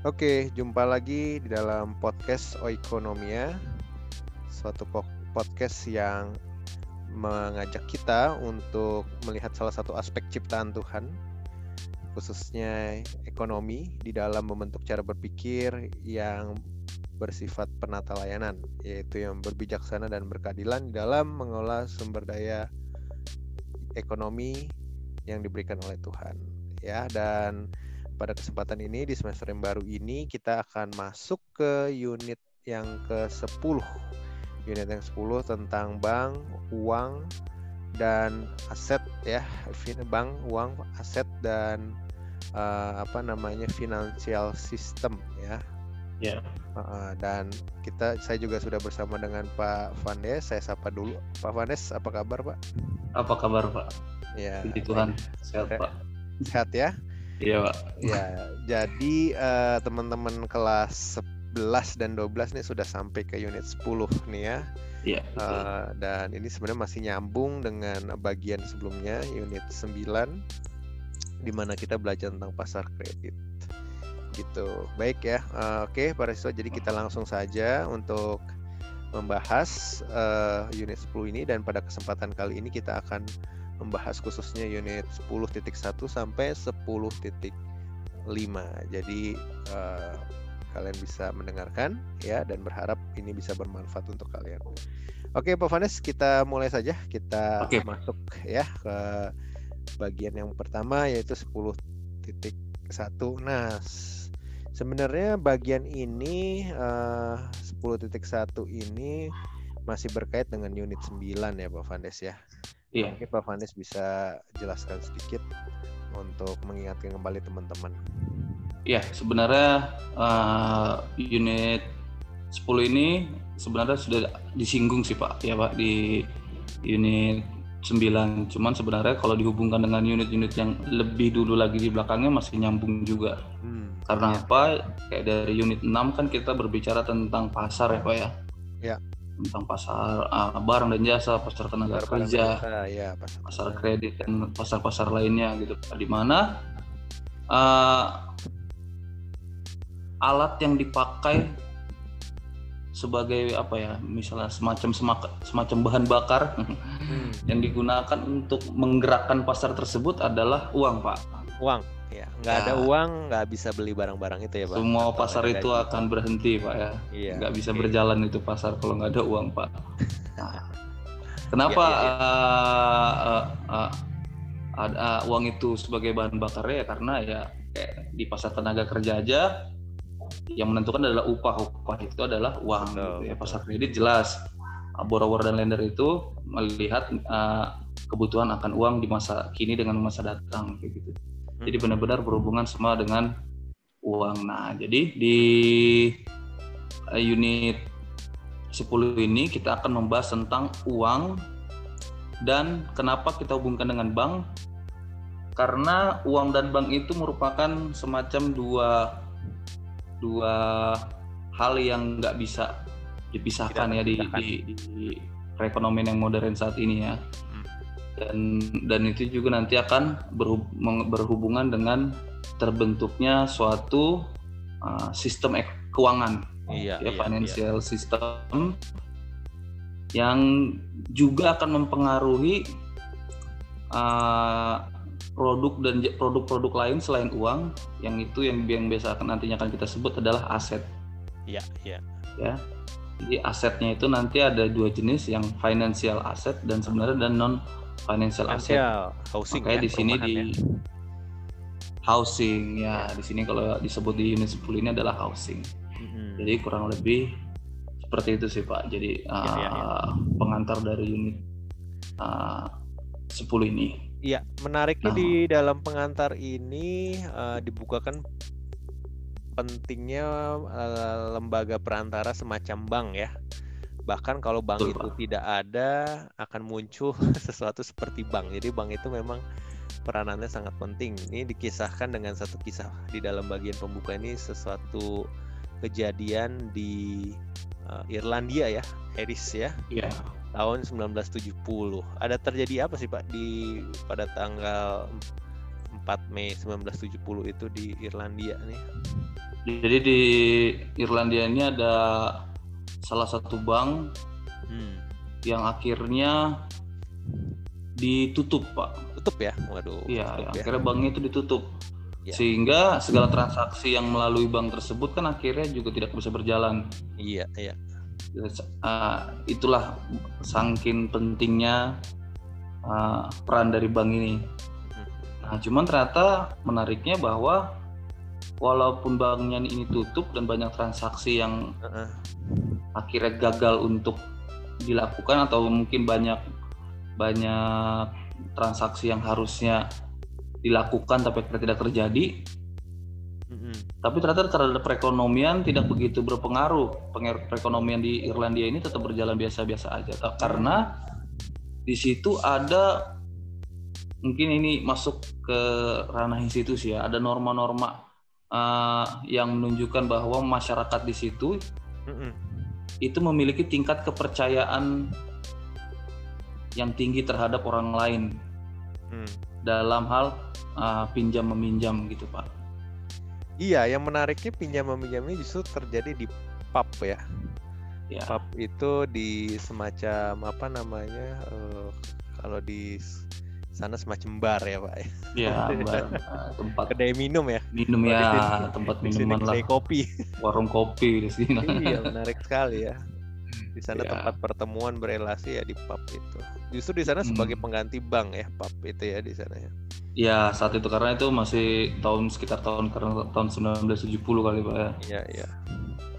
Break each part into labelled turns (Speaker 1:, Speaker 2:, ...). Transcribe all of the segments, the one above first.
Speaker 1: Oke, jumpa lagi di dalam podcast Oikonomia, suatu podcast yang mengajak kita untuk melihat salah satu aspek ciptaan Tuhan, khususnya ekonomi, di dalam membentuk cara berpikir yang bersifat penata layanan, yaitu yang berbijaksana dan berkeadilan dalam mengolah sumber daya ekonomi yang diberikan oleh Tuhan. Ya, dan pada kesempatan ini di semester yang baru ini kita akan masuk ke unit yang ke-10. Unit yang 10 tentang bank, uang dan aset ya, bank, uang, aset dan uh, apa namanya financial system ya. Ya. Yeah. Uh, dan kita saya juga sudah bersama dengan Pak Vandes. Saya sapa dulu. Pak Vandes, apa kabar, Pak?
Speaker 2: Apa kabar, Pak?
Speaker 1: Ya.
Speaker 2: Puji Tuhan, sehat, Pak.
Speaker 1: Sehat ya?
Speaker 2: Iya, Pak.
Speaker 1: Ya, jadi uh, teman-teman kelas 11 dan 12 nih sudah sampai ke unit 10 nih ya.
Speaker 2: Iya.
Speaker 1: Uh, dan ini sebenarnya masih nyambung dengan bagian sebelumnya unit 9 di mana kita belajar tentang pasar kredit. Gitu. Baik ya. Uh, Oke, okay, para siswa jadi kita langsung saja untuk membahas uh, unit 10 ini dan pada kesempatan kali ini kita akan membahas khususnya unit 10.1 sampai 10.5. Jadi uh, kalian bisa mendengarkan ya dan berharap ini bisa bermanfaat untuk kalian. Oke, Pak Vanes, kita mulai saja. Kita Oke. masuk ya ke bagian yang pertama yaitu 10.1. Nah, sebenarnya bagian ini uh, eh, 10.1 ini masih berkait dengan unit 9 ya Pak Vandes ya.
Speaker 2: Iya.
Speaker 1: Mungkin Pak Vanis bisa jelaskan sedikit untuk mengingatkan kembali teman-teman.
Speaker 2: Iya, sebenarnya uh, unit 10 ini sebenarnya sudah disinggung sih Pak, ya Pak di unit 9. Cuman sebenarnya kalau dihubungkan dengan unit-unit yang lebih dulu lagi di belakangnya masih nyambung juga. Hmm, Karena iya. apa? Kayak dari unit 6 kan kita berbicara tentang pasar ya Pak ya.
Speaker 1: Ya
Speaker 2: tentang pasar uh, barang dan jasa, pasar tenaga pasar kerja,
Speaker 1: ya,
Speaker 2: pasar, pasar kredit dan pasar-pasar lainnya gitu. Di mana uh, alat yang dipakai sebagai apa ya misalnya semacam semacam bahan bakar hmm. yang digunakan untuk menggerakkan pasar tersebut adalah uang pak
Speaker 1: uang ya nggak nah, ada uang nggak bisa beli barang-barang itu ya pak.
Speaker 2: Semua Atau pasar itu gitu. akan berhenti pak ya. Iya, nggak bisa okay. berjalan itu pasar kalau nggak ada uang pak. Nah, kenapa iya, iya, iya. Uh, uh, uh, ada uang itu sebagai bahan bakarnya? Ya karena ya kayak di pasar tenaga kerja aja yang menentukan adalah upah. Upah itu adalah uang betul, gitu ya pasar kredit jelas. Borrower dan lender itu melihat uh, kebutuhan akan uang di masa kini dengan masa datang kayak gitu jadi hmm. benar-benar berhubungan semua dengan uang. Nah, jadi di eh, unit 10 ini kita akan membahas tentang uang dan kenapa kita hubungkan dengan bank karena uang dan bank itu merupakan semacam dua dua hal yang nggak bisa dipisahkan ya di, di, di perekonomian yang modern saat ini ya dan dan itu juga nanti akan berhubungan dengan terbentuknya suatu uh, sistem keuangan
Speaker 1: iya,
Speaker 2: ya iya, financial iya. system yang juga akan mempengaruhi uh, produk dan produk-produk lain selain uang yang itu yang yang biasa akan nantinya akan kita sebut adalah aset.
Speaker 1: Iya, iya.
Speaker 2: Ya. Jadi asetnya itu nanti ada dua jenis yang financial asset dan sebenarnya dan non financial asset.
Speaker 1: Housing
Speaker 2: Makanya ya, di sini di ya. housing ya, ya. di sini kalau disebut di unit 10 ini adalah housing. Mm-hmm. Jadi kurang lebih seperti itu sih Pak. Jadi ya, uh, ya, ya. pengantar dari unit uh, 10 ini.
Speaker 1: Iya, menariknya nah. di dalam pengantar ini uh, dibukakan pentingnya uh, lembaga perantara semacam bank ya bahkan kalau bank Betul, itu Pak. tidak ada akan muncul sesuatu seperti bank. Jadi bank itu memang peranannya sangat penting. Ini dikisahkan dengan satu kisah. Di dalam bagian pembuka ini sesuatu kejadian di uh, Irlandia ya Harris ya
Speaker 2: yeah.
Speaker 1: tahun 1970 ada terjadi apa sih Pak di pada tanggal 4 Mei 1970 itu di Irlandia nih?
Speaker 2: Jadi di Irlandia ini ada salah satu bank hmm. yang akhirnya ditutup, Pak.
Speaker 1: Tutup ya? Waduh.
Speaker 2: Iya, ya. akhirnya banknya itu ditutup. Ya. Sehingga segala transaksi yang melalui bank tersebut kan akhirnya juga tidak bisa berjalan.
Speaker 1: Iya, iya.
Speaker 2: Uh, itulah sangkin pentingnya uh, peran dari bank ini. Hmm. Nah, cuman ternyata menariknya bahwa walaupun banknya ini tutup dan banyak transaksi yang uh-uh. akhirnya gagal untuk dilakukan atau mungkin banyak banyak transaksi yang harusnya dilakukan tapi tidak terjadi. Tapi ternyata terhadap perekonomian tidak begitu berpengaruh. Perekonomian di Irlandia ini tetap berjalan biasa-biasa aja. Karena di situ ada mungkin ini masuk ke ranah institusi ya ada norma-norma uh, yang menunjukkan bahwa masyarakat di situ mm-hmm. itu memiliki tingkat kepercayaan yang tinggi terhadap orang lain mm. dalam hal uh, pinjam meminjam gitu pak.
Speaker 1: Iya, yang menariknya pinjam meminjam ini justru terjadi di pub ya. ya. Pub itu di semacam apa namanya uh, kalau di sana semacam bar ya pak
Speaker 2: ya bar tempat
Speaker 1: kedai minum ya
Speaker 2: minum ya tempat minuman lah.
Speaker 1: kopi.
Speaker 2: Warung kopi di sini.
Speaker 1: Iya menarik sekali ya. Di sana ya. tempat pertemuan berelasi ya di pub itu. Justru di sana hmm. sebagai pengganti bank ya pub itu ya di sana ya.
Speaker 2: Ya saat itu karena itu masih tahun sekitar tahun karena tahun 1970 kali pak ya.
Speaker 1: Iya iya.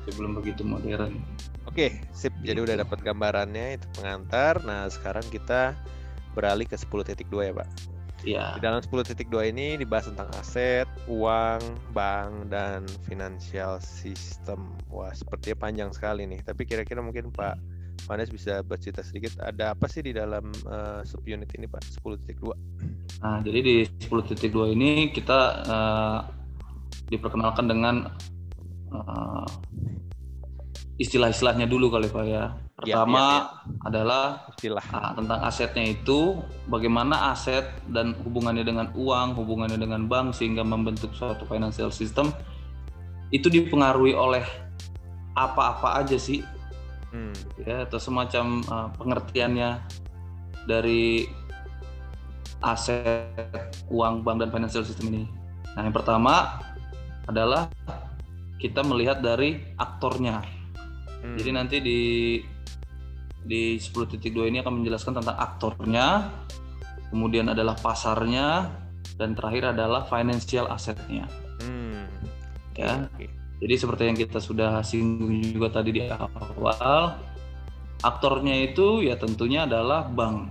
Speaker 2: Sebelum begitu modern.
Speaker 1: Oke sip. Jadi udah dapat gambarannya itu pengantar. Nah sekarang kita beralih ke 10.2 ya Pak.
Speaker 2: Iya.
Speaker 1: Di dalam 10.2 ini dibahas tentang aset, uang, bank, dan financial system. Wah, sepertinya panjang sekali nih. Tapi kira-kira mungkin Pak Vanes bisa bercerita sedikit ada apa sih di dalam uh, subunit ini Pak 10.2?
Speaker 2: Nah, jadi di 10.2 ini kita uh, diperkenalkan dengan uh, istilah-istilahnya dulu kali Pak ya. Iya, Pertama ya, ya, ya. adalah istilah uh, tentang asetnya itu bagaimana aset dan hubungannya dengan uang, hubungannya dengan bank sehingga membentuk suatu financial system itu dipengaruhi oleh apa-apa aja sih. Hmm. Ya, atau semacam uh, pengertiannya dari aset, uang, bank dan financial system ini. Nah, yang pertama adalah kita melihat dari aktornya. Hmm. Jadi nanti di di 10.2 ini akan menjelaskan tentang aktornya, kemudian adalah pasarnya, dan terakhir adalah financial asetnya. Hmm. Ya. Okay. Jadi seperti yang kita sudah singgung juga tadi di awal, aktornya itu ya tentunya adalah bank.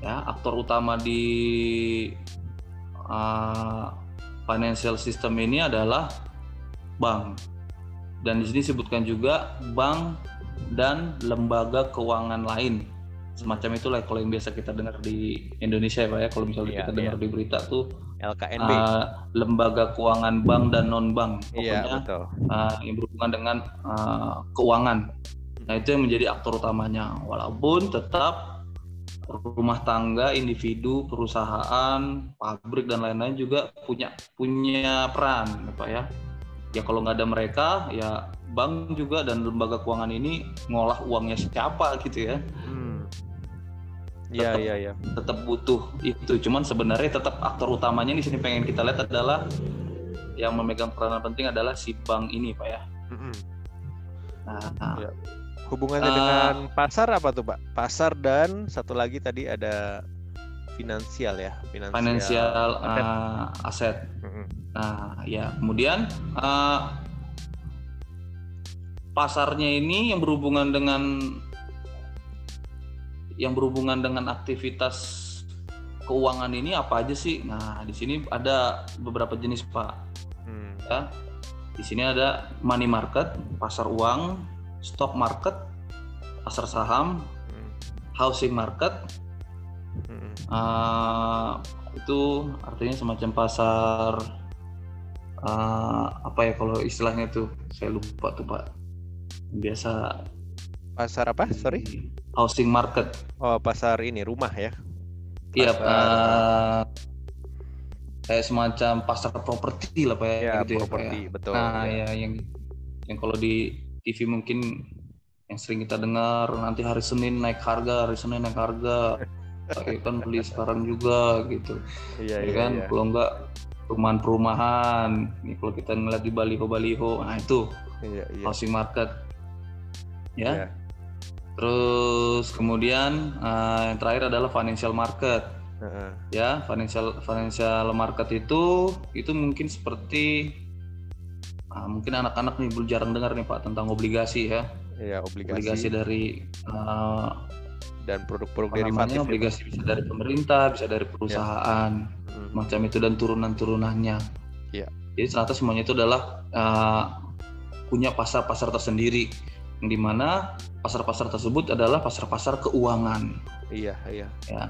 Speaker 2: Ya, aktor utama di uh, financial system ini adalah bank. Dan di sini disebutkan juga bank dan lembaga keuangan lain. Semacam itulah kalau yang biasa kita dengar di Indonesia ya Pak ya. Kalau misalnya iya, kita dengar iya. di berita tuh
Speaker 1: LKNB uh,
Speaker 2: lembaga keuangan bank dan non bank
Speaker 1: iya, pokoknya iya, betul.
Speaker 2: Uh, yang berhubungan dengan uh, keuangan. Nah itu yang menjadi aktor utamanya. Walaupun tetap rumah tangga individu perusahaan pabrik dan lain-lain juga punya punya peran Pak ya ya kalau nggak ada mereka ya bank juga dan lembaga keuangan ini ngolah uangnya siapa gitu ya hmm.
Speaker 1: Iya iya iya.
Speaker 2: Tetap butuh itu. Cuman sebenarnya tetap aktor utamanya di sini pengen kita lihat adalah yang memegang peranan penting adalah si bank ini, Pak ya. Mm-hmm.
Speaker 1: Nah, ya. hubungannya uh, dengan pasar apa tuh, Pak? Pasar dan satu lagi tadi ada finansial ya,
Speaker 2: finansial, finansial aset. Uh, aset. Mm-hmm. Nah, ya kemudian uh, pasarnya ini yang berhubungan dengan yang berhubungan dengan aktivitas keuangan ini apa aja sih? Nah, di sini ada beberapa jenis pak. Hmm. Ya, di sini ada money market, pasar uang, stock market, pasar saham, hmm. housing market. Hmm. Uh, itu artinya semacam pasar uh, apa ya kalau istilahnya tuh saya lupa tuh pak. Biasa
Speaker 1: pasar apa? sorry.
Speaker 2: housing market.
Speaker 1: Oh pasar ini rumah ya?
Speaker 2: Iya uh, kayak semacam pasar properti lah pak ya,
Speaker 1: ya
Speaker 2: gitu
Speaker 1: properti,
Speaker 2: ya,
Speaker 1: betul.
Speaker 2: Nah ya. ya yang yang kalau di TV mungkin yang sering kita dengar nanti hari Senin naik harga, hari Senin naik harga, kan beli sekarang juga gitu.
Speaker 1: Iya,
Speaker 2: ya
Speaker 1: iya,
Speaker 2: kan,
Speaker 1: iya.
Speaker 2: kalau enggak perumahan-perumahan, nih kalau kita ngeliat di baliho-baliho, nah itu
Speaker 1: Iya, iya.
Speaker 2: housing market, ya.
Speaker 1: Iya.
Speaker 2: Terus kemudian eh, yang terakhir adalah financial market.
Speaker 1: Heeh.
Speaker 2: Ya, financial financial market itu itu mungkin seperti ah, mungkin anak-anak nih belum jarang dengar nih Pak tentang obligasi ya.
Speaker 1: Iya,
Speaker 2: Obligasi,
Speaker 1: obligasi,
Speaker 2: dari eh,
Speaker 1: dan produk-produk derivatif. ya,
Speaker 2: obligasi bisa dari pemerintah, bisa dari perusahaan.
Speaker 1: Hmm.
Speaker 2: macam itu dan turunan-turunannya.
Speaker 1: Iya.
Speaker 2: Jadi ternyata semuanya itu adalah eh, punya pasar-pasar tersendiri yang di mana pasar-pasar tersebut adalah pasar-pasar keuangan.
Speaker 1: Iya, iya.
Speaker 2: ya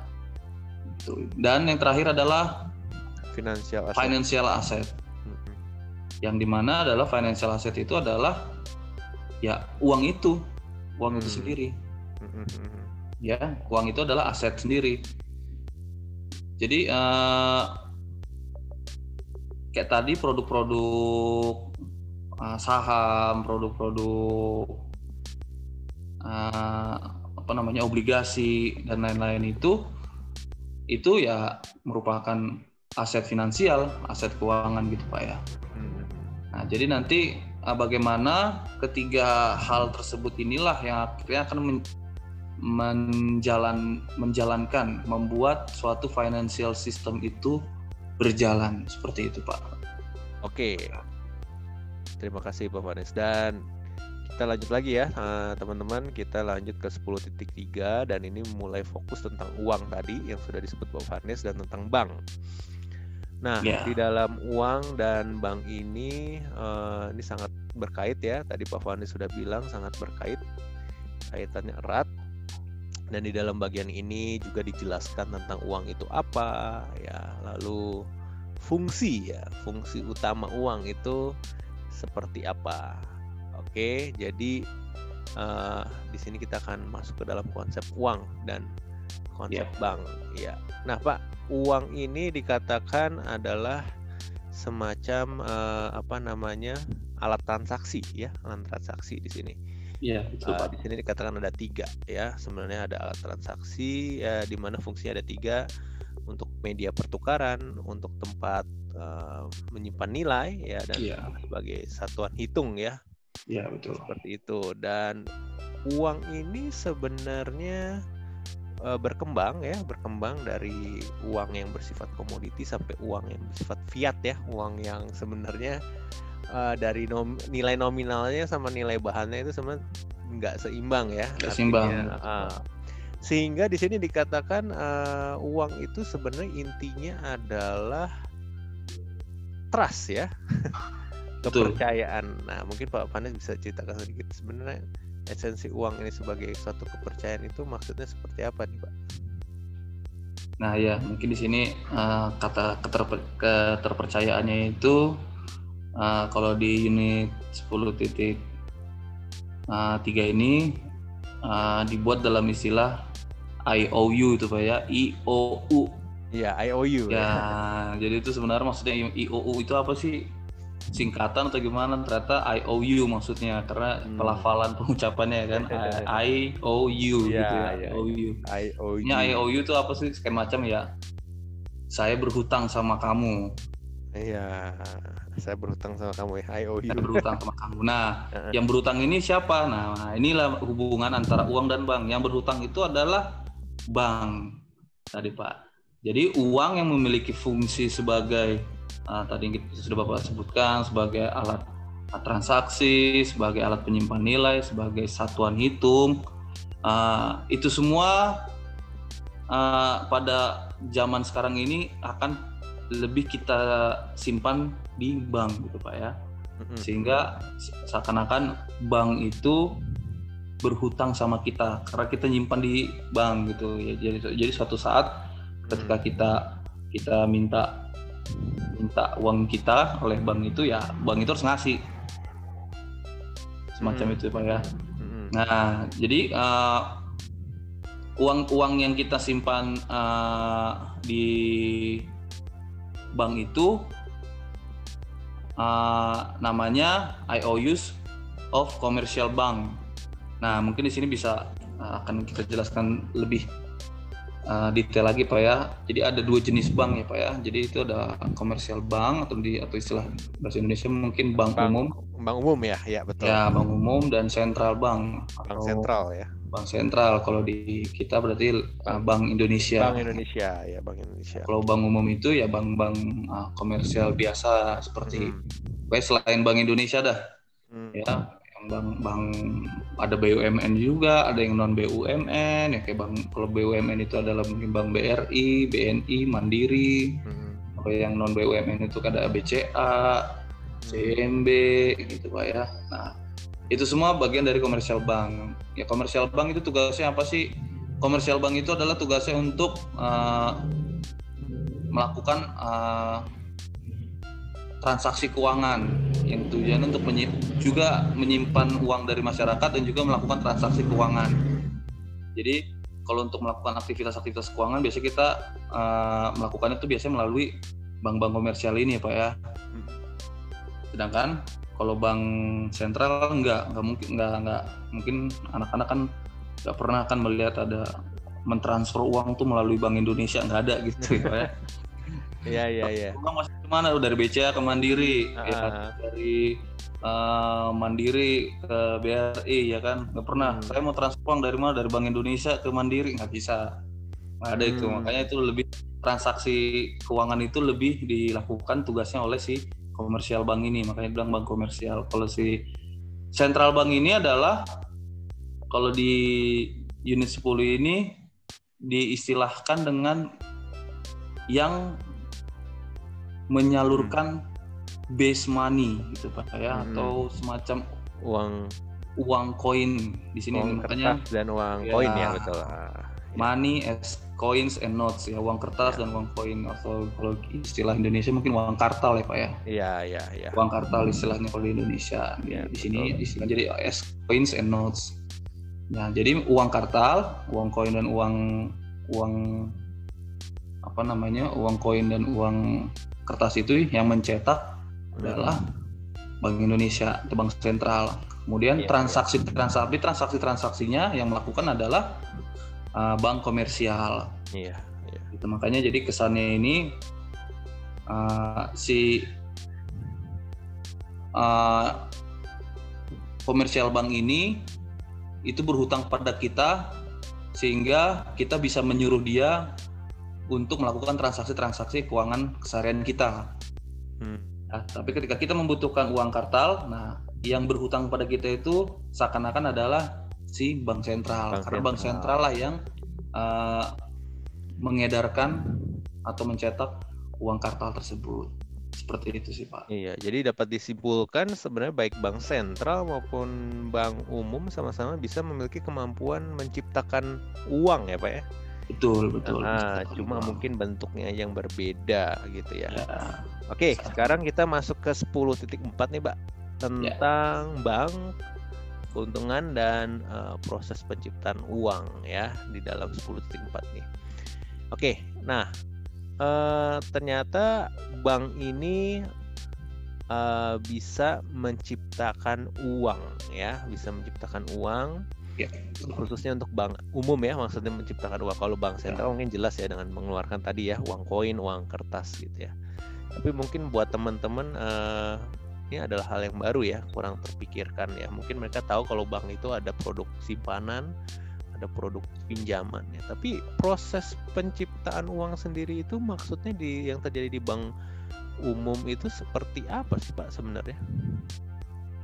Speaker 2: dan yang terakhir adalah
Speaker 1: Financial asset.
Speaker 2: financial asset
Speaker 1: Mm-mm.
Speaker 2: yang di mana adalah financial asset itu adalah ya uang itu uang itu
Speaker 1: Hmm.
Speaker 2: sendiri
Speaker 1: Mm-mm, mm-mm.
Speaker 2: Ya uang itu adalah aset sendiri jadi eh, kayak tadi produk-produk eh, saham produk-produk eh, apa namanya obligasi dan lain-lain itu itu ya merupakan aset finansial aset keuangan gitu pak ya
Speaker 1: Mm-mm.
Speaker 2: Nah, jadi nanti uh, bagaimana ketiga hal tersebut inilah yang akhirnya akan men- menjalan menjalankan membuat suatu financial system itu berjalan seperti itu, Pak.
Speaker 1: Oke. Terima kasih Pak Vanes dan kita lanjut lagi ya eh, teman-teman kita lanjut ke 10.3 dan ini mulai fokus tentang uang tadi yang sudah disebut Pak Vanes dan tentang bank. Nah
Speaker 2: Ya.
Speaker 1: di dalam uang dan bank ini eh, ini sangat berkait ya tadi Pak Vanes sudah bilang sangat berkait kaitannya erat dan di dalam bagian ini juga dijelaskan tentang uang itu apa ya. Lalu fungsi ya. Fungsi utama uang itu seperti apa. Oke jadi eh, di sini kita akan masuk ke dalam konsep uang dan konsep
Speaker 2: Ya.
Speaker 1: bank ya. Nah pak uang ini dikatakan adalah semacam eh, apa namanya alat transaksi ya. Alat transaksi di sini
Speaker 2: Iya, betul,
Speaker 1: Uh, di sini dikatakan ada tiga ya. Sebenarnya ada alat transaksi ya, di mana fungsinya ada tiga. Untuk media pertukaran untuk tempat uh, menyimpan nilai ya dan
Speaker 2: Iya.
Speaker 1: sebagai satuan hitung ya.
Speaker 2: Iya, betul.
Speaker 1: seperti itu. Dan uang ini sebenarnya uh, berkembang ya. Berkembang dari uang yang bersifat komoditi sampai uang yang bersifat fiat ya. Uang yang sebenarnya uh, dari nom- nilai nominalnya sama nilai bahannya itu sebenarnya nggak seimbang ya
Speaker 2: Nggak seimbang,
Speaker 1: uh, sehingga di sini dikatakan uh, uang itu sebenarnya intinya adalah trust ya
Speaker 2: Betul.
Speaker 1: kepercayaan. Nah, mungkin Pak Panes bisa ceritakan sedikit sebenarnya esensi uang ini sebagai suatu kepercayaan itu maksudnya seperti apa nih, Pak?
Speaker 2: Nah, ya, mungkin di sini eh, kata keterpe- keterpercayaannya itu eh, kalau di unit 10 titik eh, tiga ini eh, dibuat dalam istilah IOU itu Pak ya, IOU.
Speaker 1: Iya, IOU.
Speaker 2: Ya, jadi itu sebenarnya maksudnya IOU itu apa sih? Singkatan atau gimana? Ternyata IOU maksudnya karena
Speaker 1: Hmm.
Speaker 2: pelafalan pengucapannya kan I- IOU
Speaker 1: Iya,
Speaker 2: gitu ya.
Speaker 1: iya,
Speaker 2: IOU.
Speaker 1: IOU.
Speaker 2: Ini IOU itu apa sih? Kayak macam ya. Saya berhutang sama kamu.
Speaker 1: Iya, saya berhutang sama kamu ya, IOU.
Speaker 2: Saya berhutang sama kamu. Nah, yang berhutang ini siapa? Nah, inilah hubungan antara uang dan bank. Yang berhutang itu adalah bank. Tadi, Pak. Jadi uang yang memiliki fungsi sebagai uh, tadi yang kita sudah Bapak sebutkan sebagai alat uh, transaksi, sebagai alat penyimpan nilai, sebagai satuan hitung, uh, itu semua uh, pada zaman sekarang ini akan lebih kita simpan di bank gitu Pak ya. Sehingga seakan-akan bank itu berhutang sama kita karena kita nyimpan di bank gitu. Ya jadi jadi suatu saat ketika kita kita minta minta uang kita oleh bank itu ya bank itu harus ngasih. Semacam
Speaker 1: Hmm.
Speaker 2: itu pak ya. Nah jadi eh, uang-uang yang kita simpan eh, di bank itu uh, namanya IOUs of commercial bank. Nah, mungkin di sini bisa uh, akan kita jelaskan lebih uh, detail lagi Pak ya. Jadi ada dua jenis bank ya Pak ya. Jadi itu ada komersial bank atau di atau istilah bahasa Indonesia mungkin bank, bank umum.
Speaker 1: Bank umum ya, ya betul.
Speaker 2: Ya, bank umum dan sentral bank.
Speaker 1: Bank sentral ya.
Speaker 2: Bank sentral kalau di kita berarti uh, Bank Indonesia.
Speaker 1: Bank Indonesia ya Bank Indonesia.
Speaker 2: Kalau bank umum itu ya bank-bank uh, komersial biasa seperti hmm. selain Bank Indonesia dah. Hmm. Ya, bank bank ada BUMN juga, ada yang non BUMN ya kayak bank kalau BUMN itu adalah mungkin bank BRI, BNI, Mandiri. Hmm. Kalau yang non BUMN itu ada BCA, CMB gitu Pak ya. Nah, itu semua bagian dari komersial bank. Ya komersial bank itu tugasnya apa sih? Komersial bank itu adalah tugasnya untuk uh, melakukan uh, transaksi keuangan yang tujuannya untuk menyim juga menyimpan uang dari masyarakat dan juga melakukan transaksi keuangan. Jadi kalau untuk melakukan aktivitas-aktivitas keuangan biasanya kita uh, melakukannya itu biasanya melalui bank-bank komersial ini ya Pak ya. Sedangkan kalau bank sentral enggak enggak mungkin enggak enggak mungkin anak-anak kan enggak pernah akan melihat ada mentransfer uang tuh melalui Bank Indonesia enggak ada gitu ya
Speaker 1: Iya iya iya.
Speaker 2: Uang masih ke mana? Dari BCA ke Mandiri, uh. ya, dari uh, Mandiri ke BRI ya kan? Nggak pernah. Hmm. Saya mau transfer uang dari mana? Dari Bank Indonesia ke Mandiri nggak bisa. Nggak ada hmm. itu. Makanya itu lebih transaksi keuangan itu lebih dilakukan tugasnya oleh si komersial bank ini. Makanya bilang bank komersial. Kalau si central bank ini adalah kalau di unit 10 ini diistilahkan dengan yang menyalurkan base money gitu Pak ya hmm. atau semacam
Speaker 1: uang.
Speaker 2: uang koin di sini.
Speaker 1: Uang makanya dan uang ya, koin ya betul.
Speaker 2: Ah, money as coins and notes ya uang kertas ya. dan uang koin atau kalau istilah Indonesia mungkin uang kartal ya pak ya?
Speaker 1: Iya iya iya.
Speaker 2: Uang kartal istilahnya kalau di Indonesia. Ya, di sini. Istilah jadi as coins and notes. Nah jadi uang kartal uang koin dan uang uang apa namanya uang koin dan uang kertas itu yang mencetak adalah Bank Indonesia atau Bank Sentral. Kemudian transaksi transaksi transaksi transaksinya yang melakukan adalah uh, bank komersial.
Speaker 1: Iya. iya.
Speaker 2: Gitu, makanya jadi kesannya ini uh, si uh, komersial bank ini itu berhutang pada kita sehingga kita bisa menyuruh dia untuk melakukan transaksi-transaksi keuangan keseharian kita. Hmm. Nah, tapi ketika kita membutuhkan uang kartal, nah yang berhutang pada kita itu seakan-akan adalah si bank sentral bank karena sentral. bank sentral lah yang uh, mengedarkan atau mencetak uang kartal tersebut seperti itu sih pak.
Speaker 1: Iya, jadi dapat disimpulkan sebenarnya baik bank sentral maupun bank umum sama-sama bisa memiliki kemampuan menciptakan uang ya pak ya.
Speaker 2: Betul betul.
Speaker 1: Nah, cuma uang. mungkin bentuknya yang berbeda gitu ya. ya. Oke, sekarang kita masuk ke 10.4 nih pak tentang ya. bank keuntungan dan uh, proses penciptaan uang ya di dalam 10.4 nih. Oke, nah uh, ternyata bank ini uh, bisa menciptakan uang ya, bisa menciptakan uang ya. khususnya untuk bank umum ya maksudnya menciptakan uang. Kalau bank sentral ya. mungkin jelas ya dengan mengeluarkan tadi ya uang koin, uang kertas gitu ya. Tapi mungkin buat teman-teman uh, ini adalah hal yang baru ya, kurang terpikirkan ya. Mungkin mereka tahu kalau bank itu ada produk simpanan, ada produk pinjaman ya. Tapi proses penciptaan uang sendiri itu maksudnya di yang terjadi di bank umum itu seperti apa sih Pak sebenarnya?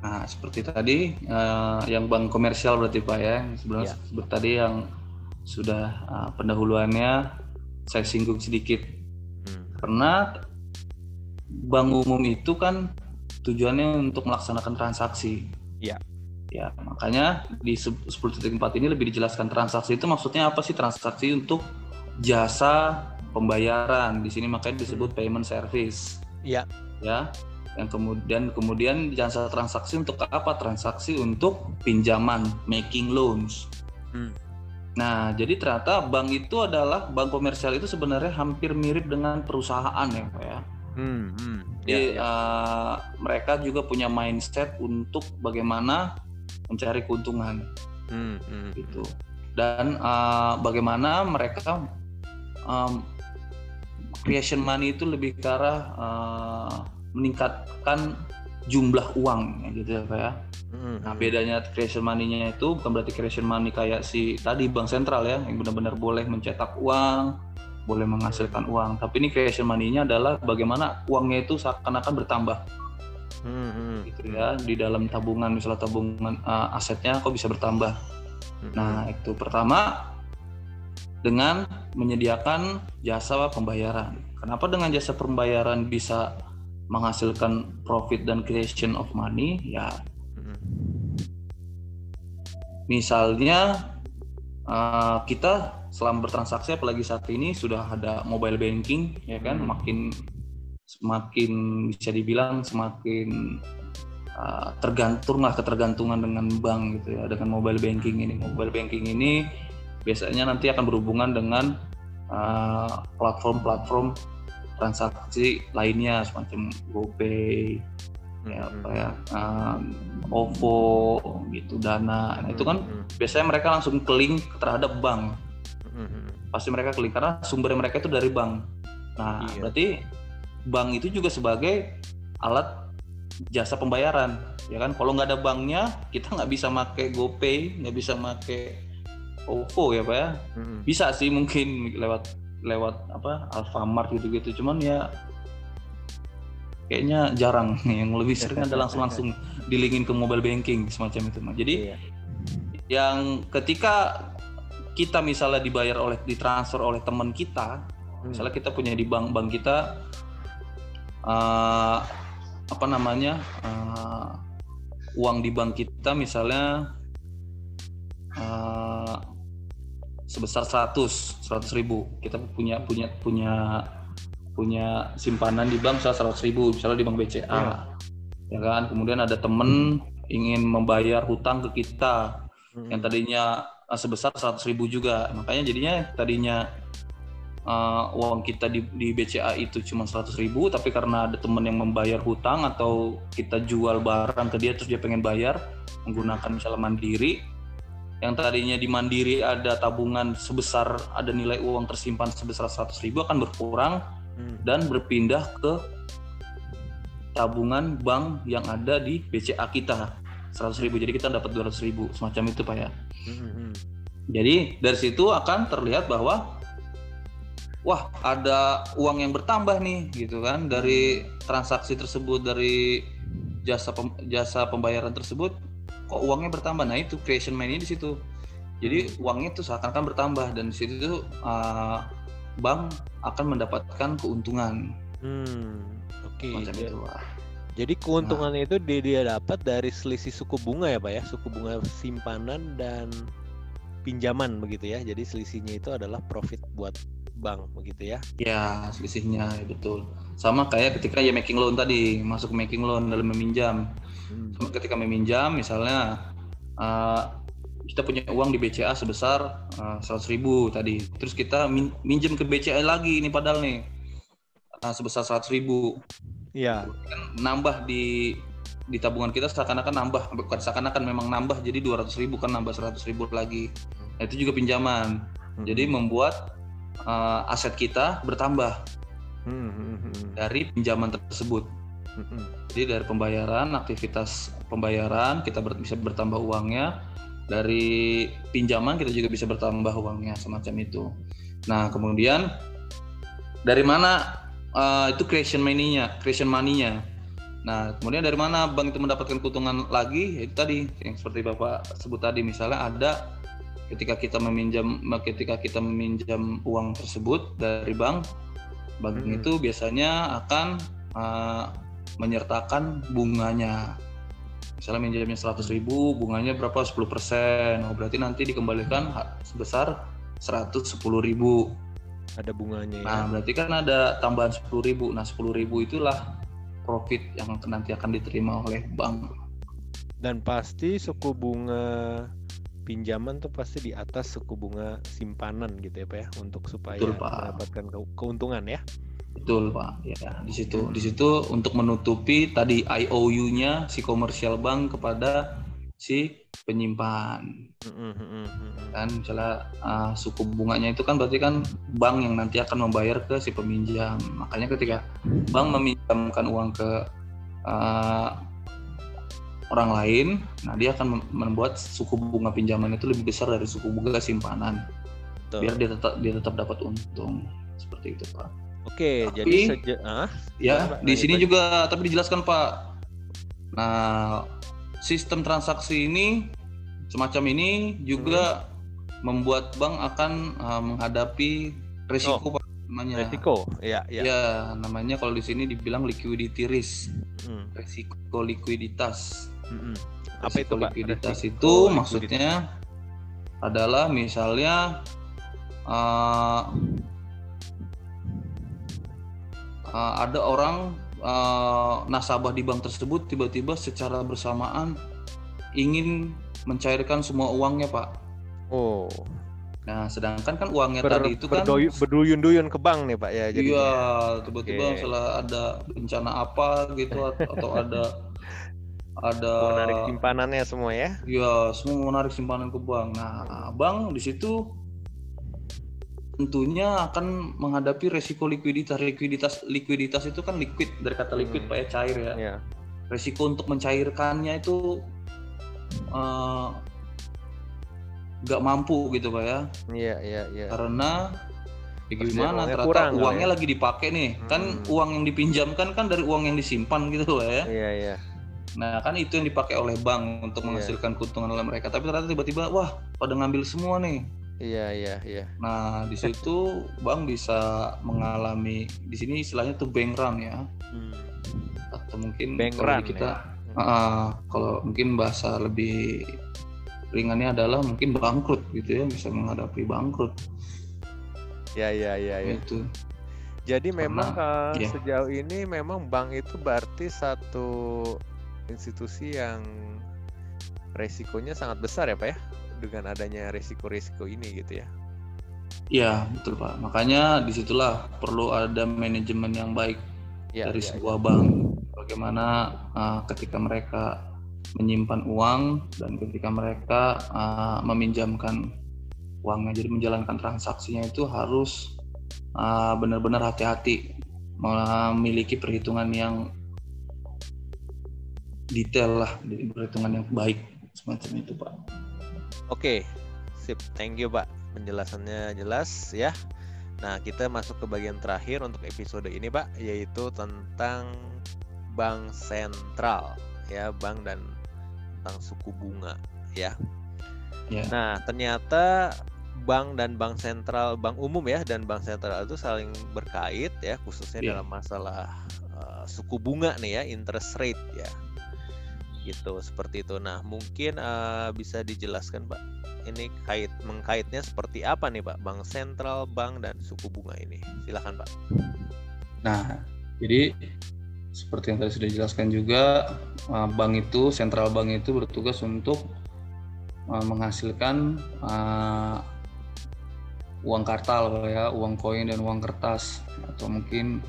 Speaker 2: Nah, seperti tadi uh, yang bank komersial berarti Pak ya, sebenarnya ya. seperti tadi yang sudah uh, pendahuluannya saya singgung sedikit. Hmm. Karena bank umum itu kan tujuannya untuk melaksanakan transaksi.
Speaker 1: Ya.
Speaker 2: Ya, makanya di 10.4 ini lebih dijelaskan transaksi itu maksudnya apa sih? Transaksi untuk jasa pembayaran. Di sini makanya disebut payment service.
Speaker 1: Iya.
Speaker 2: Ya. Yang kemudian kemudian jasa transaksi untuk apa? Transaksi untuk pinjaman, making loans. Hmm. Nah, jadi ternyata bank itu adalah bank komersial itu sebenarnya hampir mirip dengan perusahaan ya, Pak ya Hmm, hmm. Jadi ya, ya. Uh, mereka juga punya mindset untuk bagaimana mencari keuntungan, hmm, hmm. gitu. Dan uh, bagaimana mereka um, creation money itu lebih ke arah uh, meningkatkan jumlah uang, gitu ya, pak ya. Hmm, nah, hmm. bedanya creation money-nya itu bukan berarti creation money kayak si tadi bank sentral ya, yang benar-benar boleh mencetak uang, boleh menghasilkan uang. Tapi ini creation money-nya adalah bagaimana uangnya itu seakan-akan bertambah. Hmm, hmm. gitu ya di dalam tabungan misalnya tabungan uh, asetnya kok bisa bertambah. Hmm. Nah itu pertama dengan menyediakan jasa pembayaran. Kenapa dengan jasa pembayaran bisa menghasilkan profit dan creation of money? Ya, hmm. misalnya uh, kita selama bertransaksi apalagi saat ini sudah ada mobile banking ya kan hmm. makin semakin bisa dibilang semakin uh, tergantung lah ketergantungan dengan bank gitu ya dengan mobile banking ini mobile banking ini biasanya nanti akan berhubungan dengan uh, platform-platform uh, transaksi lainnya semacam GoPay ya hmm. apa ya um, OVO gitu Dana nah, itu kan hmm. biasanya mereka langsung klik terhadap bank hmm. pasti mereka klik karena sumber mereka itu dari bank nah iya. berarti bank itu juga sebagai alat jasa pembayaran ya kan kalau nggak ada banknya kita nggak bisa make GoPay nggak bisa make OVO ya pak ya hmm. bisa sih mungkin lewat lewat apa Alfamart gitu-gitu cuman ya kayaknya jarang yang lebih sering ada langsung langsung dilingin ke mobile banking semacam itu jadi iya. yang ketika kita misalnya dibayar oleh ditransfer oleh teman kita hmm. misalnya kita punya di bank bank kita uh, apa namanya uh, uang di bank kita misalnya uh, sebesar 100 100 ribu kita punya punya punya punya simpanan di bank misalnya seratus ribu misalnya di bank BCA ya. ya kan kemudian ada temen ingin membayar hutang ke kita hmm. yang tadinya eh, sebesar seratus ribu juga makanya jadinya tadinya uh, uang kita di, di BCA itu cuma seratus ribu tapi karena ada temen yang membayar hutang atau kita jual barang ke dia terus dia pengen bayar menggunakan misalnya mandiri yang tadinya di mandiri ada tabungan sebesar ada nilai uang tersimpan sebesar seratus ribu akan berkurang Hmm. dan berpindah ke tabungan bank yang ada di BCA kita. 100 ribu. Jadi kita dapat 200 ribu. Semacam itu pak ya. Hmm, hmm. jadi dari situ akan terlihat bahwa wah ada uang yang bertambah nih gitu kan. Dari transaksi tersebut dari jasa pem, jasa pembayaran tersebut kok uangnya bertambah? Nah itu creation money di situ. Jadi uangnya itu seakan-akan bertambah. Dan di situ tuh uh, bank akan mendapatkan keuntungan. Hmm,
Speaker 1: oke. Okay. Jadi keuntungan nah. itu dia, dia dapat dari selisih suku bunga ya pak ya, suku bunga simpanan dan pinjaman begitu ya. Jadi selisihnya itu adalah profit buat bank begitu ya?
Speaker 2: Ya selisihnya ya betul. Sama kayak ketika ya making loan tadi masuk making loan dalam meminjam. Hmm. Sama ketika meminjam misalnya uh, kita punya uang di BCA sebesar eh, seratus uh, ribu tadi. Terus kita min minjem ke BCA lagi ini padahal nih. Uh, sebesar seratus ribu.
Speaker 1: Iya.
Speaker 2: Kan nambah di di tabungan kita seakan-akan nambah. Bukan seakan-akan memang nambah. Jadi dua ratus ribu kan nambah seratus ribu lagi. Nah, itu juga pinjaman. Hmm. jadi membuat uh, aset kita bertambah hmm, hmm, hmm. dari pinjaman tersebut. Hmm. jadi dari pembayaran aktivitas pembayaran kita ber bisa bertambah uangnya dari pinjaman kita juga bisa bertambah uangnya semacam itu. Nah kemudian dari mana uh, itu creation money-nya, creation money-nya. Nah kemudian dari mana bank itu mendapatkan keuntungan lagi? Itu tadi yang seperti bapak sebut tadi misalnya ada ketika kita meminjam ketika kita meminjam uang tersebut dari bank, bank hmm. itu biasanya akan uh, menyertakan bunganya misalnya minjamnya 100 ribu bunganya berapa? 10 persen. Oh, berarti nanti dikembalikan sebesar 110 ribu.
Speaker 1: Ada bunganya
Speaker 2: nah ya. berarti kan ada tambahan 10 ribu. Nah 10 ribu itulah profit yang nanti akan diterima oleh bank.
Speaker 1: Dan pasti suku bunga pinjaman tuh pasti di atas suku bunga simpanan gitu ya Pak ya? Untuk supaya Betul, Pak. mendapatkan keuntungan ya
Speaker 2: Betul pak, ya di situ di situ untuk menutupi tadi IOU-nya si komersial bank kepada si penyimpan. Kan misalnya uh, suku bunganya itu kan berarti kan bank yang nanti akan membayar ke si peminjam. Makanya ketika bank meminjamkan uang ke uh, orang lain, nah dia akan membuat suku bunga pinjaman itu lebih besar dari suku bunga simpanan. Betul. Biar dia tetap dia tetap dapat untung. Seperti itu, Pak.
Speaker 1: Oke, tapi, jadi seja, ah,
Speaker 2: ya di sini juga tapi dijelaskan Pak. Nah, sistem transaksi ini semacam ini juga hmm. membuat bank akan uh, menghadapi risiko oh,
Speaker 1: namanya. Risiko, ya,
Speaker 2: ya. Ya, namanya kalau di sini dibilang liquidity risk. Hmm. Risiko likuiditas. Hmm. Apa itu, Pak? Likuiditas itu maksudnya adalah misalnya uh, uh, ada orang uh, nasabah di bank tersebut tiba-tiba secara bersamaan ingin mencairkan semua uangnya pak.
Speaker 1: Oh.
Speaker 2: Nah, sedangkan kan uangnya Ber, tadi itu kan
Speaker 1: berduyun-duyun ke bank nih Pak ya.
Speaker 2: Iya, tiba-tiba okay. misalnya ada bencana apa gitu atau ada ada
Speaker 1: menarik simpanannya semua ya.
Speaker 2: Iya, semua menarik simpanan ke bank. Nah, bank di situ tentunya akan menghadapi resiko likuiditas. Likuiditas likuiditas itu kan liquid dari kata liquid hmm. pak ya cair ya. Yeah. Resiko untuk mencairkannya itu uh, mampu gitu pak ya.
Speaker 1: Iya yeah, iya yeah, iya.
Speaker 2: Yeah. Karena ya gimana ternyata kurang, uangnya ya? lagi dipakai nih. Kan hmm. Kan uang yang dipinjamkan kan dari uang yang disimpan gitu pak ya.
Speaker 1: Iya yeah, iya. Yeah.
Speaker 2: Nah kan itu yang dipakai oleh bank untuk iya. menghasilkan keuntungan oleh mereka. Tapi ternyata tiba-tiba wah pada ngambil semua nih
Speaker 1: Iya iya iya.
Speaker 2: Nah di situ bank bisa mengalami di sini istilahnya tuh bank run ya. Hmm. Atau mungkin
Speaker 1: bank run
Speaker 2: kita ya? uh, kalau mungkin bahasa lebih ringannya adalah mungkin bangkrut gitu ya bisa menghadapi bangkrut.
Speaker 1: Ya ya ya ya. Itu. Jadi Karena, memang uh, ya. sejauh ini memang bank itu berarti satu institusi yang resikonya sangat besar ya pak ya? Dengan adanya risiko-risiko ini gitu ya.
Speaker 2: Iya betul pak. Makanya di situlah perlu ada manajemen yang baik ya, dari ya, sebuah ya. bank. Bagaimana uh, ketika mereka menyimpan uang dan ketika mereka uh, meminjamkan uangnya, jadi menjalankan transaksinya itu harus uh, benar-benar hati-hati, memiliki perhitungan yang detail lah, perhitungan yang baik semacam itu pak.
Speaker 1: Oke, sip. Thank you, Pak. Penjelasannya jelas ya. Nah, kita masuk ke bagian terakhir untuk episode ini, Pak, yaitu tentang bank sentral, ya, bank dan tentang suku bunga, ya. Yeah. Nah, ternyata bank dan bank sentral, bank umum ya dan bank sentral itu saling berkait ya, khususnya yeah. dalam masalah uh, suku bunga nih ya, interest rate ya gitu seperti itu. Nah mungkin uh, bisa dijelaskan Pak, ini kait mengkaitnya seperti apa nih Pak, bank sentral, bank dan suku bunga ini. Silahkan Pak.
Speaker 2: Nah jadi seperti yang tadi sudah dijelaskan juga, uh, bank itu sentral bank itu bertugas untuk uh, menghasilkan uh, uang kartal ya, uang koin dan uang kertas atau mungkin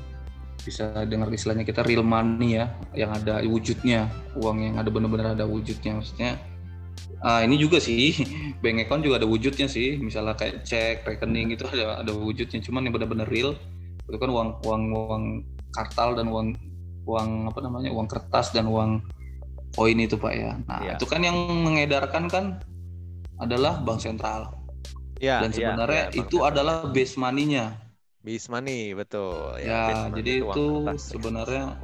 Speaker 2: bisa dengar istilahnya kita real money ya yang ada wujudnya uang yang ada benar-benar ada wujudnya. Maksudnya uh, ini juga sih bank account juga ada wujudnya sih. Misalnya kayak cek rekening itu ada ada wujudnya. Cuman yang benar-benar real itu kan uang uang uang kartal dan uang uang apa namanya uang kertas dan uang koin itu pak ya. Nah ya. itu kan yang mengedarkan kan adalah bank sentral. Ya, dan iya, sebenarnya ya, ya, itu adalah base money-nya
Speaker 1: Bis money betul.
Speaker 2: Ya, ya jadi itu, itu sebenarnya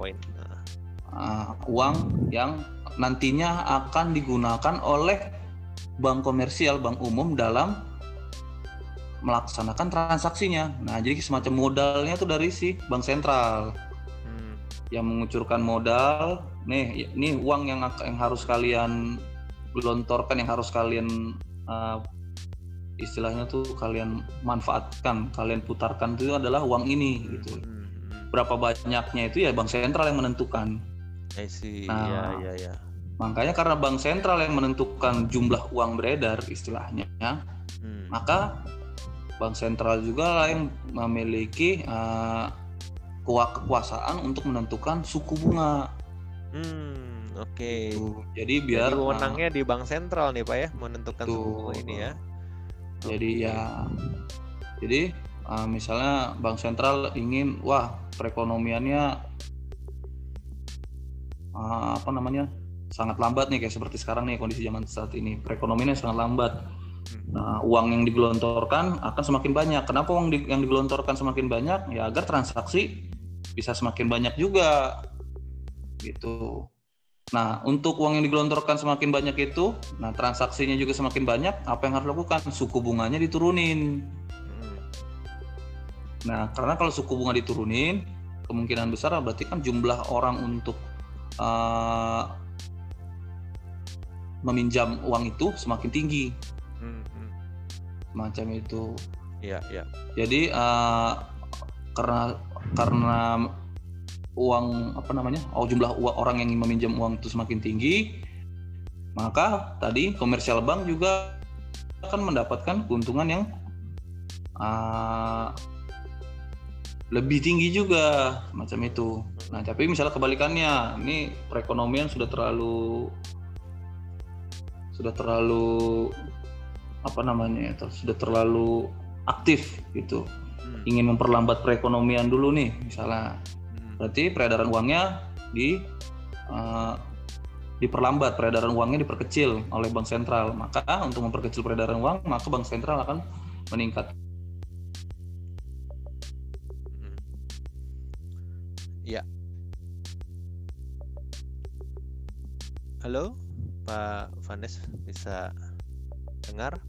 Speaker 2: uh, uang yang nantinya akan digunakan oleh bank komersial, bank umum dalam melaksanakan transaksinya. Nah, jadi semacam modalnya tuh dari si bank sentral hmm. yang mengucurkan modal. Nih, ini uang yang yang harus kalian gelontorkan, yang harus kalian uh, istilahnya tuh kalian manfaatkan, kalian putarkan itu adalah uang ini gitu. Hmm, hmm, hmm. Berapa banyaknya itu ya bank sentral yang menentukan.
Speaker 1: I see. Nah, ya, ya, ya.
Speaker 2: Makanya karena bank sentral yang menentukan jumlah uang beredar istilahnya, hmm. maka bank sentral juga yang memiliki uh, kekuasaan untuk menentukan suku bunga.
Speaker 1: Hmm, oke. Okay.
Speaker 2: Gitu. Jadi biar
Speaker 1: Jadi wewenangnya uh, di bank sentral nih Pak ya menentukan suku bunga ini ya.
Speaker 2: Jadi ya jadi uh, misalnya bank sentral ingin wah perekonomiannya uh, apa namanya? sangat lambat nih kayak seperti sekarang nih kondisi zaman saat ini perekonomiannya sangat lambat Nah, uang yang digelontorkan akan semakin banyak. Kenapa uang di, yang digelontorkan semakin banyak? Ya agar transaksi bisa semakin banyak juga. Gitu. Nah, untuk uang yang digelontorkan semakin banyak itu, nah transaksinya juga semakin banyak, apa yang harus dilakukan? Suku bunganya diturunin. Nah, karena kalau suku bunga diturunin, kemungkinan besar berarti kan jumlah orang untuk uh, meminjam uang itu semakin tinggi macam itu.
Speaker 1: Iya, iya.
Speaker 2: Jadi uh, karena karena uang apa namanya? Oh, jumlah uang orang yang meminjam uang itu semakin tinggi, maka tadi komersial bank juga akan mendapatkan keuntungan yang uh, lebih tinggi juga macam itu. Nah, tapi misalnya kebalikannya, ini perekonomian sudah terlalu sudah terlalu apa namanya ya sudah terlalu aktif gitu hmm. ingin memperlambat perekonomian dulu nih misalnya. Berarti peredaran uangnya di uh, diperlambat peredaran uangnya diperkecil oleh bank sentral. Maka untuk memperkecil peredaran uang maka bank sentral akan meningkat.
Speaker 1: Hmm. ya. Halo Pak Vanes bisa dengar?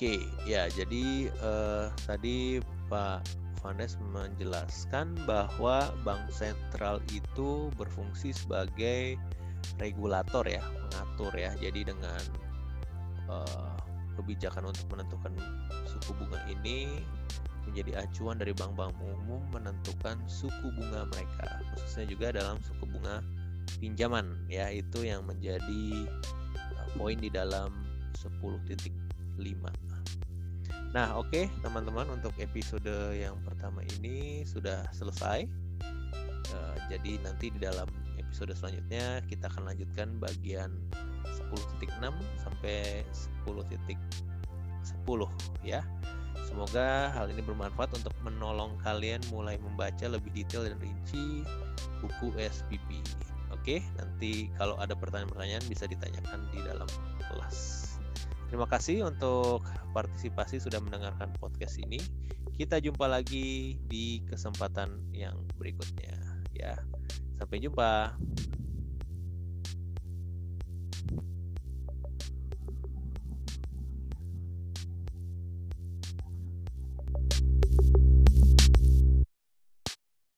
Speaker 1: Oke, ya jadi uh, tadi Pak Vanes menjelaskan bahwa bank sentral itu berfungsi sebagai regulator ya, mengatur ya. Jadi dengan uh, kebijakan untuk menentukan suku bunga ini menjadi acuan dari bank-bank umum menentukan suku bunga mereka, khususnya juga dalam suku bunga pinjaman ya itu yang menjadi uh, poin di dalam 10.5 Nah, oke okay, teman-teman untuk episode yang pertama ini sudah selesai. Uh, jadi nanti di dalam episode selanjutnya kita akan lanjutkan bagian 10.6 sampai 10.10 ya. Semoga hal ini bermanfaat untuk menolong kalian mulai membaca lebih detail dan rinci buku SPP. Oke, nanti kalau ada pertanyaan-pertanyaan bisa ditanyakan di dalam kelas. Terima kasih untuk partisipasi sudah mendengarkan podcast ini. Kita jumpa lagi di kesempatan yang berikutnya ya. Sampai jumpa.